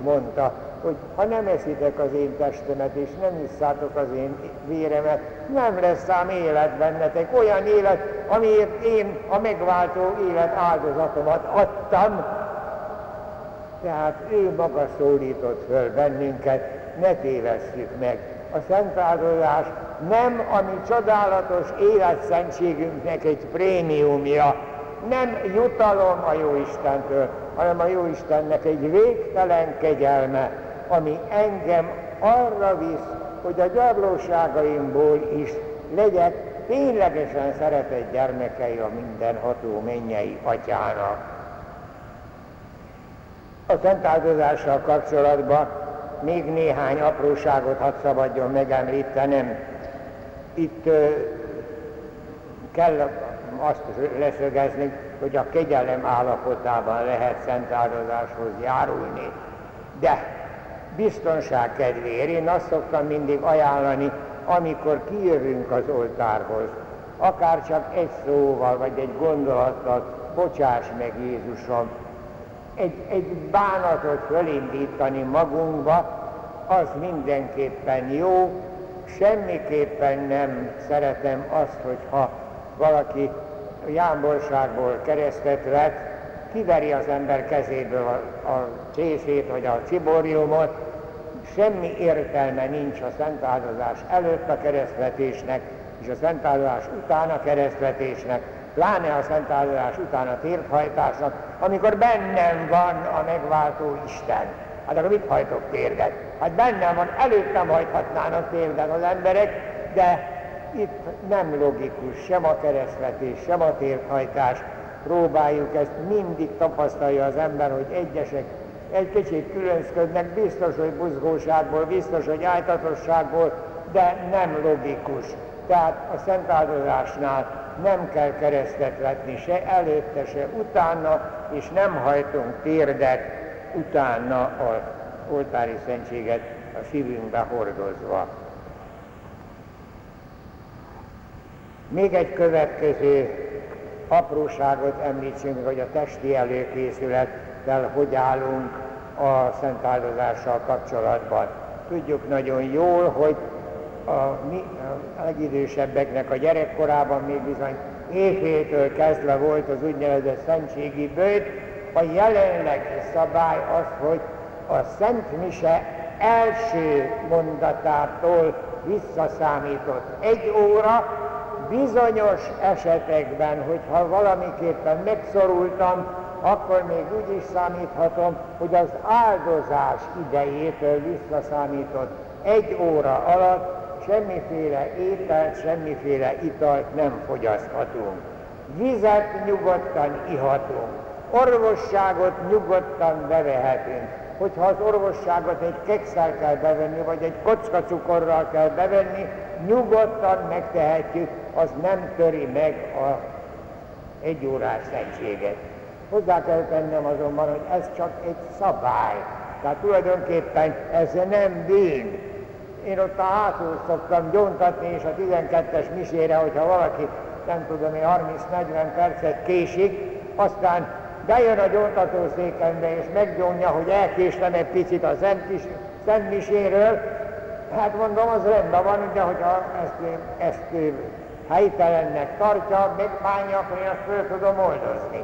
mondta, hogy ha nem eszitek az én testemet, és nem isszátok az én véremet, nem lesz ám élet bennetek, olyan élet, amiért én a megváltó élet áldozatomat adtam. Tehát ő maga szólított föl bennünket, ne tévesszük meg. A szent áldozás nem a mi csodálatos életszentségünknek egy prémiumja, nem jutalom a Jóistentől, hanem a Jóistennek egy végtelen kegyelme, ami engem arra visz, hogy a gyarlóságaimból is legyek ténylegesen szeretett gyermekei a mindenható mennyei atyának. A szent áldozással kapcsolatban még néhány apróságot hadd szabadjon megemlítenem. Itt kell azt leszögezni, hogy a kegyelem állapotában lehet szent áldozáshoz járulni. De biztonság kedvéért én azt szoktam mindig ajánlani, amikor kijövünk az oltárhoz, akár csak egy szóval, vagy egy gondolattal, bocsáss meg Jézusom, egy, egy bánatot fölindítani magunkba, az mindenképpen jó, semmiképpen nem szeretem azt, hogyha valaki jámborságból keresztet vett, kiveri az ember kezéből a, a csészét vagy a ciboriumot, semmi értelme nincs a szentáldozás előtt a keresztvetésnek, és a szentáldozás után a keresztvetésnek, pláne a szentáldozás után a térthajtásnak, amikor bennem van a megváltó Isten. Hát akkor mit hajtok térdet? Hát bennem van, előttem hajthatnának térdet az emberek, de itt nem logikus sem a keresztvetés, sem a térthajtás. Próbáljuk ezt, mindig tapasztalja az ember, hogy egyesek egy kicsit különzködnek, biztos, hogy buzgóságból, biztos, hogy ájtatosságból, de nem logikus. Tehát a szent áldozásnál nem kell keresztet vetni se előtte, se utána, és nem hajtunk térdet utána az oltári szentséget a szívünkbe hordozva. Még egy következő apróságot említsünk, hogy a testi előkészülettel hogy állunk a szent áldozással kapcsolatban. Tudjuk nagyon jól, hogy a, mi, a legidősebbeknek a gyerekkorában még bizony éjféltől kezdve volt az úgynevezett szentségi bőt. A jelenlegi szabály az, hogy a Szent Mise első mondatától visszaszámított egy óra, bizonyos esetekben, hogyha valamiképpen megszorultam, akkor még úgy is számíthatom, hogy az áldozás idejétől visszaszámított egy óra alatt semmiféle ételt, semmiféle italt nem fogyaszthatunk. Vizet nyugodtan ihatunk, orvosságot nyugodtan bevehetünk. Hogyha az orvosságot egy kekszel kell bevenni, vagy egy kocka cukorral kell bevenni, nyugodtan megtehetjük, az nem töri meg a egy órás szentséget. Hozzá kell tennem azonban, hogy ez csak egy szabály. Tehát tulajdonképpen ez nem bűn. Én ott a hátul szoktam gyóntatni, és a 12-es misére, hogyha valaki, nem tudom én, 30-40 percet késik, aztán bejön a gyóntatószékembe, és meggyónja, hogy elkéstem egy picit a Szent, Szent miséről, hát mondom, az rendben van, de hogyha ezt, ezt helytelennek tartja, megbánja, akkor én azt föl tudom oldozni.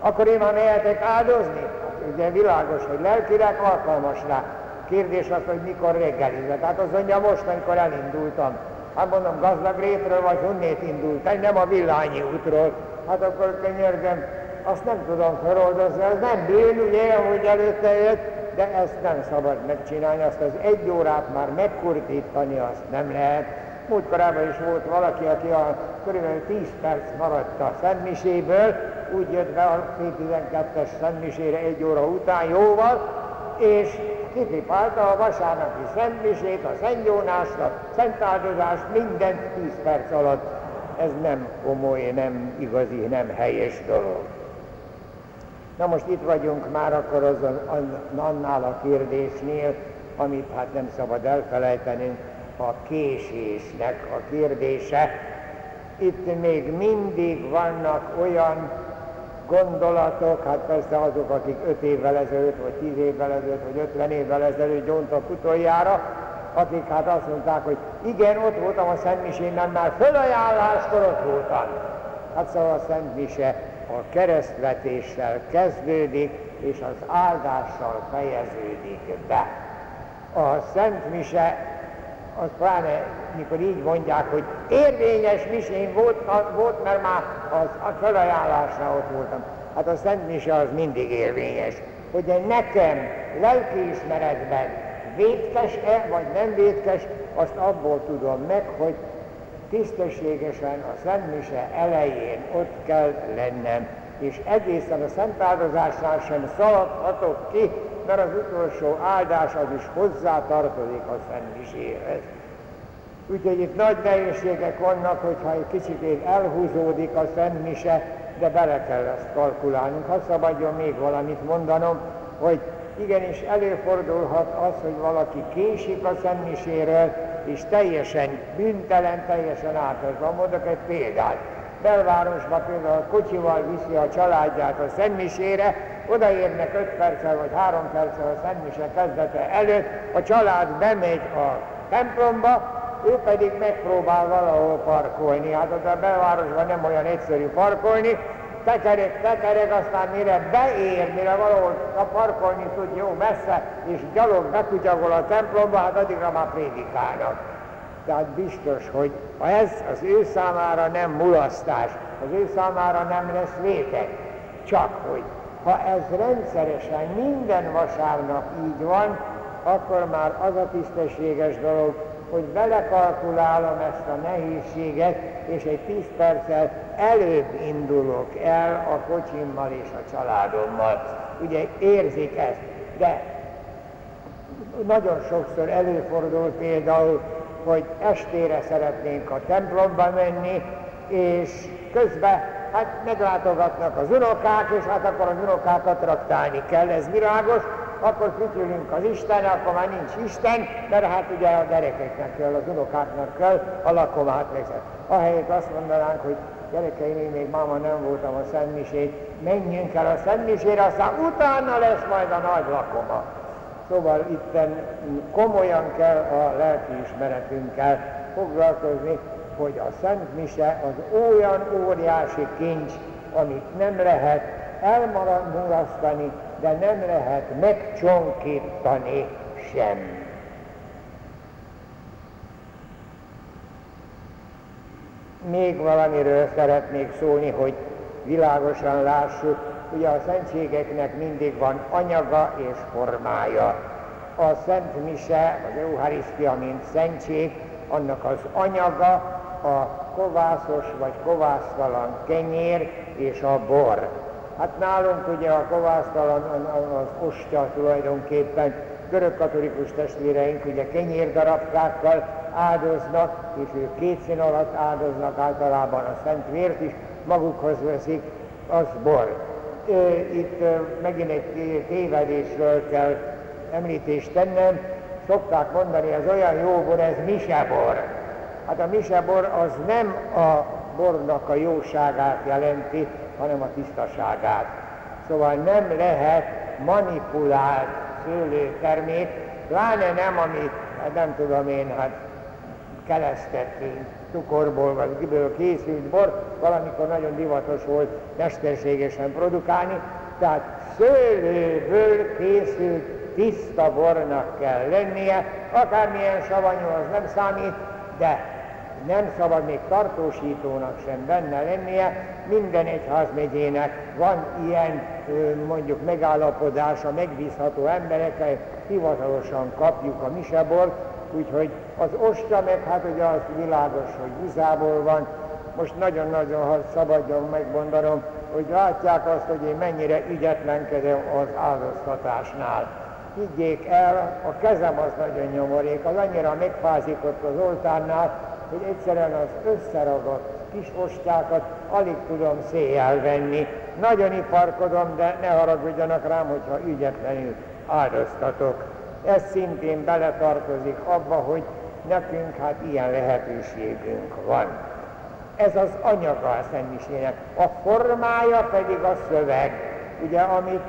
Akkor én már mehetek áldozni? Hát ugye világos, hogy lelkileg alkalmas rá. Kérdés az, hogy mikor reggelizek. Hát az mondja most, amikor elindultam. Hát mondom, gazdag rétről vagy honnét indult, nem a villányi útról. Hát akkor könyörgöm, azt nem tudom feloldozni, ez nem bűn, ugye, hogy előtte jött, de ezt nem szabad megcsinálni, azt az egy órát már megkurtítani, azt nem lehet. Múltkorában is volt valaki, aki a körülbelül 10 perc maradt a szentmiséből, úgy jött be a 12-es szentmisére egy óra után jóval, és kitipálta a vasárnapi szentmisét, a szentgyónást, a szentáldozást, mindent 10 perc alatt. Ez nem komoly, nem igazi, nem helyes dolog. Na most itt vagyunk már akkor azon, annál a kérdésnél, amit hát nem szabad elfelejteni, a késésnek a kérdése. Itt még mindig vannak olyan gondolatok, hát persze azok, akik 5 évvel ezelőtt, vagy 10 évvel ezelőtt, vagy 50 évvel ezelőtt gyóntak utoljára, akik hát azt mondták, hogy igen, ott voltam a Szent Misén, nem már fölajánláskor ott voltam. Hát szóval a Szent Mise a keresztvetéssel kezdődik, és az áldással fejeződik be. A Szent Mise, az pláne, mikor így mondják, hogy érvényes misén volt, volt mert már az, a felajánlásnál ott voltam. Hát a Szent Mise az mindig érvényes. Hogy nekem lelkiismeretben vétkes-e, vagy nem vétkes, azt abból tudom meg, hogy tisztességesen a Szent elején ott kell lennem, és egészen a Szent Áldozásnál sem szaladhatok ki, mert az utolsó áldás az is hozzá tartozik a Szent Miséhez. Úgyhogy itt nagy nehézségek vannak, hogyha egy kicsit elhúzódik a Szent de bele kell ezt kalkulálnunk. Ha szabadjon még valamit mondanom, hogy igenis előfordulhat az, hogy valaki késik a Miséről, és teljesen büntelen, teljesen átozva. Mondok egy példát. Belvárosba például kocsival viszi a családját a Szentmisére, odaérnek 5 perccel vagy 3 perccel a Szentmise kezdete előtt, a család bemegy a templomba, ő pedig megpróbál valahol parkolni. Hát ott a belvárosban nem olyan egyszerű parkolni, tekerek, tekerek, aztán mire beér, mire valahol a parkolni tud jó messze, és gyalog bekutyagol a templomba, hát addigra már prédikálnak. Tehát biztos, hogy ez az ő számára nem mulasztás, az ő számára nem lesz vétek, csak hogy ha ez rendszeresen minden vasárnap így van, akkor már az a tisztességes dolog, hogy belekalkulálom ezt a nehézséget, és egy tíz perccel előbb indulok el a kocsimmal és a családommal. Ugye érzik ezt, de nagyon sokszor előfordul például, hogy estére szeretnénk a templomba menni, és közben hát meglátogatnak az unokák, és hát akkor az unokákat traktálni kell, ez virágos, akkor fütyülünk az Isten, akkor már nincs Isten, mert hát ugye a gyerekeknek kell, az unokáknak kell a lakomát vezet. Ahelyett azt mondanánk, hogy gyerekeim, én még máma nem voltam a Szentmisét, menjünk el a Szentmisére, aztán utána lesz majd a nagy lakoma. Szóval itt komolyan kell a lelkiismeretünkkel foglalkozni, hogy a Szent az olyan óriási kincs, amit nem lehet elmaradmulasztani, de nem lehet megcsonkítani sem. Még valamiről szeretnék szólni, hogy világosan lássuk, Ugye a szentségeknek mindig van anyaga és formája. A Szent Mise, az Eucharisztia, mint szentség, annak az anyaga a kovászos vagy kovásztalan kenyér és a bor. Hát nálunk ugye a kovásztalan az ostya tulajdonképpen görögkatolikus testvéreink ugye kenyérdarabkákkal áldoznak, és ők két szín alatt áldoznak általában a szent vért is, magukhoz veszik, az bor itt megint egy tévedésről kell említést tennem. Szokták mondani, ez olyan jó bor, ez misebor. Hát a misebor az nem a bornak a jóságát jelenti, hanem a tisztaságát. Szóval nem lehet manipulált szőlőtermét, pláne nem, amit, hát nem tudom én, hát kelesztett cukorból vagy kiből készült bor, valamikor nagyon divatos volt mesterségesen produkálni, tehát szőlőből készült tiszta bornak kell lennie, akármilyen savanyú az nem számít, de nem szabad még tartósítónak sem benne lennie. Minden egyházmegyének van ilyen mondjuk megállapodása, megbízható emberekkel, hivatalosan kapjuk a misebort, úgyhogy az ostya meg, hát ugye az világos, hogy vizából van, most nagyon-nagyon, ha szabadjon megmondanom, hogy látják azt, hogy én mennyire ügyetlenkedem az áldoztatásnál. Higgyék el, a kezem az nagyon nyomorék, az annyira megfázik ott az oltárnál, hogy egyszerűen az összeragadt kis ostákat alig tudom széjjel venni. Nagyon iparkodom, de ne haragudjanak rám, hogyha ügyetlenül áldoztatok. Ez szintén beletartozik abba, hogy nekünk hát ilyen lehetőségünk van. Ez az anyaga a Szentmisének. A formája pedig a szöveg, ugye, amit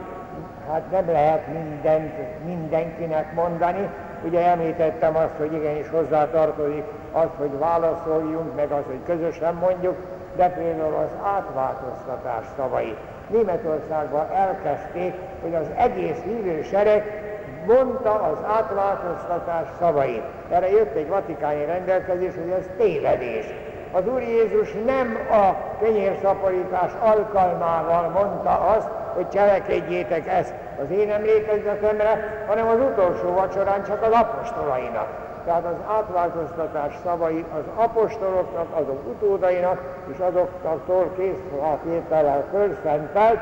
hát nem lehet mindent mindenkinek mondani. Ugye említettem azt, hogy igenis hozzá tartozik az, hogy válaszoljunk, meg az, hogy közösen mondjuk, de például az átváltoztatás szavai. Németországban elkezdték, hogy az egész hívő sereg mondta az átváltoztatás szavait. Erre jött egy vatikáni rendelkezés, hogy ez tévedés. Az Úr Jézus nem a kenyérszaporítás alkalmával mondta azt, hogy cselekedjétek ezt az én emlékezetemre, hanem az utolsó vacsorán csak az apostolainak. Tehát az átváltoztatás szavai az apostoloknak, azok utódainak, és azoktól készfeltétellel fölszentelt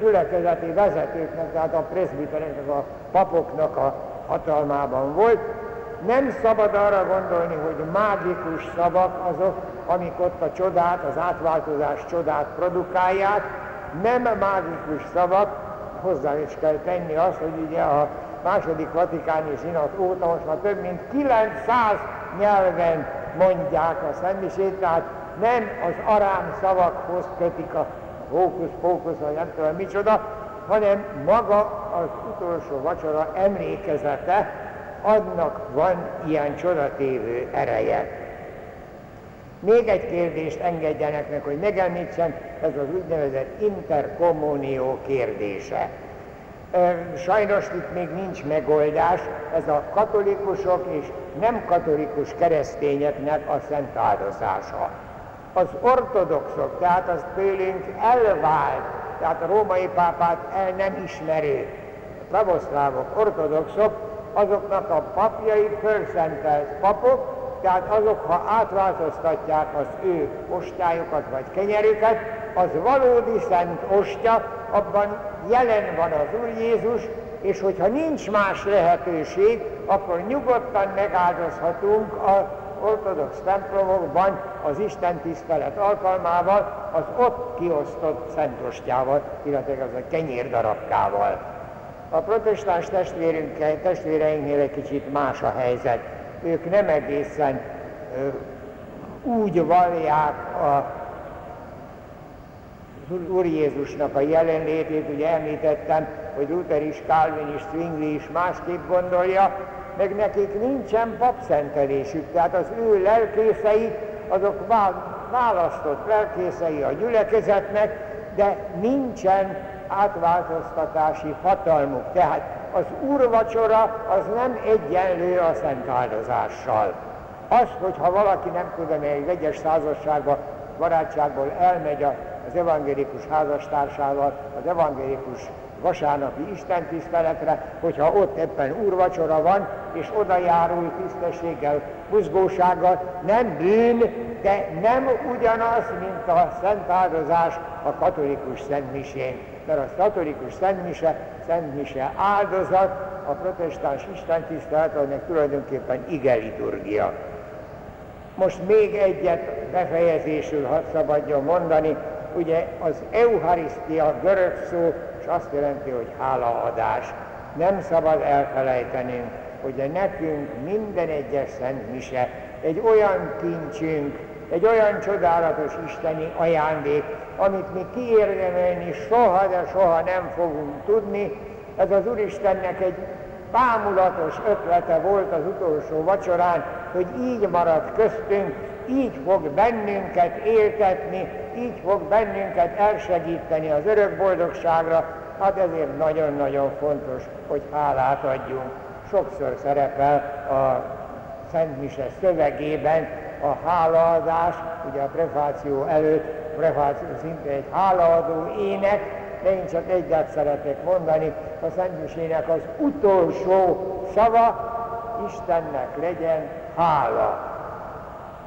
gyülekezeti vezetőknek, tehát a prezbitereknek, a papoknak a hatalmában volt. Nem szabad arra gondolni, hogy mágikus szavak azok, amik ott a csodát, az átváltozás csodát produkálják, nem mágikus szavak, hozzá is kell tenni azt, hogy ugye a második vatikáni zsinat óta most már több mint 900 nyelven mondják a szentmisét, tehát nem az arám szavakhoz kötik a hókusz-pókusz, vagy nem tudom micsoda, hanem maga az utolsó vacsora emlékezete, annak van ilyen csodatévő ereje. Még egy kérdést engedjenek meg, hogy megemlítsem, ez az úgynevezett interkommunió kérdése. Sajnos itt még nincs megoldás, ez a katolikusok és nem katolikus keresztényeknek a szent áldozása. Az ortodoxok, tehát az tőlünk elvált, tehát a római pápát el nem ismerő pravoszlávok, ortodoxok, azoknak a papjai fölszentelt papok, tehát azok, ha átváltoztatják az ő ostájukat vagy kenyerüket, az valódi szent ostya, abban jelen van az Úr Jézus, és hogyha nincs más lehetőség, akkor nyugodtan megáldozhatunk az ortodox templomokban az Isten tisztelet alkalmával, az ott kiosztott szentostjával, illetve az a kenyérdarabkával. A protestáns testvérünkkel, testvéreinknél egy kicsit más a helyzet ők nem egészen ö, úgy vallják a Úr Jézusnak a jelenlétét, ugye említettem, hogy Luther is, Calvin is, Zwingli is másképp gondolja, meg nekik nincsen papszentelésük, tehát az ő lelkészei, azok választott lelkészei a gyülekezetnek, de nincsen átváltoztatási hatalmuk. Tehát az úrvacsora az nem egyenlő a szent áldozással. Az, hogyha valaki nem tudom, egy vegyes százasságba, barátságból elmegy az evangélikus házastársával, az evangélikus vasárnapi istentiszteletre, hogyha ott éppen úrvacsora van, és oda járul tisztességgel, buzgósággal, nem bűn, de nem ugyanaz, mint a szent áldozás a katolikus szentmisén. Mert a katolikus szentmise, szentmise áldozat, a protestáns istentisztelet, aminek tulajdonképpen igeliturgia. Most még egyet befejezésül hadd szabadjon mondani, ugye az eucharisztia görög szó, és azt jelenti, hogy hálaadás. Nem szabad elfelejtenünk, hogy nekünk minden egyes szent mise egy olyan kincsünk, egy olyan csodálatos isteni ajándék, amit mi kiérdemelni soha, de soha nem fogunk tudni. Ez az Úristennek egy bámulatos ötlete volt az utolsó vacsorán, hogy így marad köztünk, így fog bennünket éltetni, így fog bennünket elsegíteni az örök boldogságra, hát ezért nagyon-nagyon fontos, hogy hálát adjunk. Sokszor szerepel a Szent Mise szövegében a hálaadás, ugye a prefáció előtt, prefáció szinte egy hálaadó ének, de én csak egyet szeretek mondani, a Szent Misének az utolsó szava, Istennek legyen hála.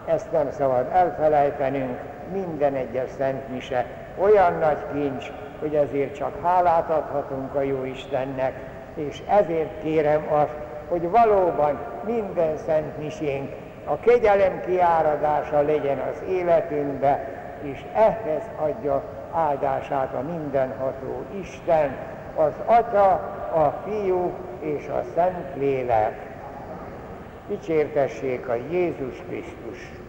Ezt nem szabad elfelejtenünk, minden egyes Szent Mise olyan nagy kincs, hogy ezért csak hálát adhatunk a jó Istennek, és ezért kérem azt, hogy valóban minden Szent Misénk a kegyelem kiáradása legyen az életünkbe, és ehhez adja áldását a mindenható Isten, az Atya, a Fiú és a Szent Lélek. Dicsértessék a Jézus Krisztus!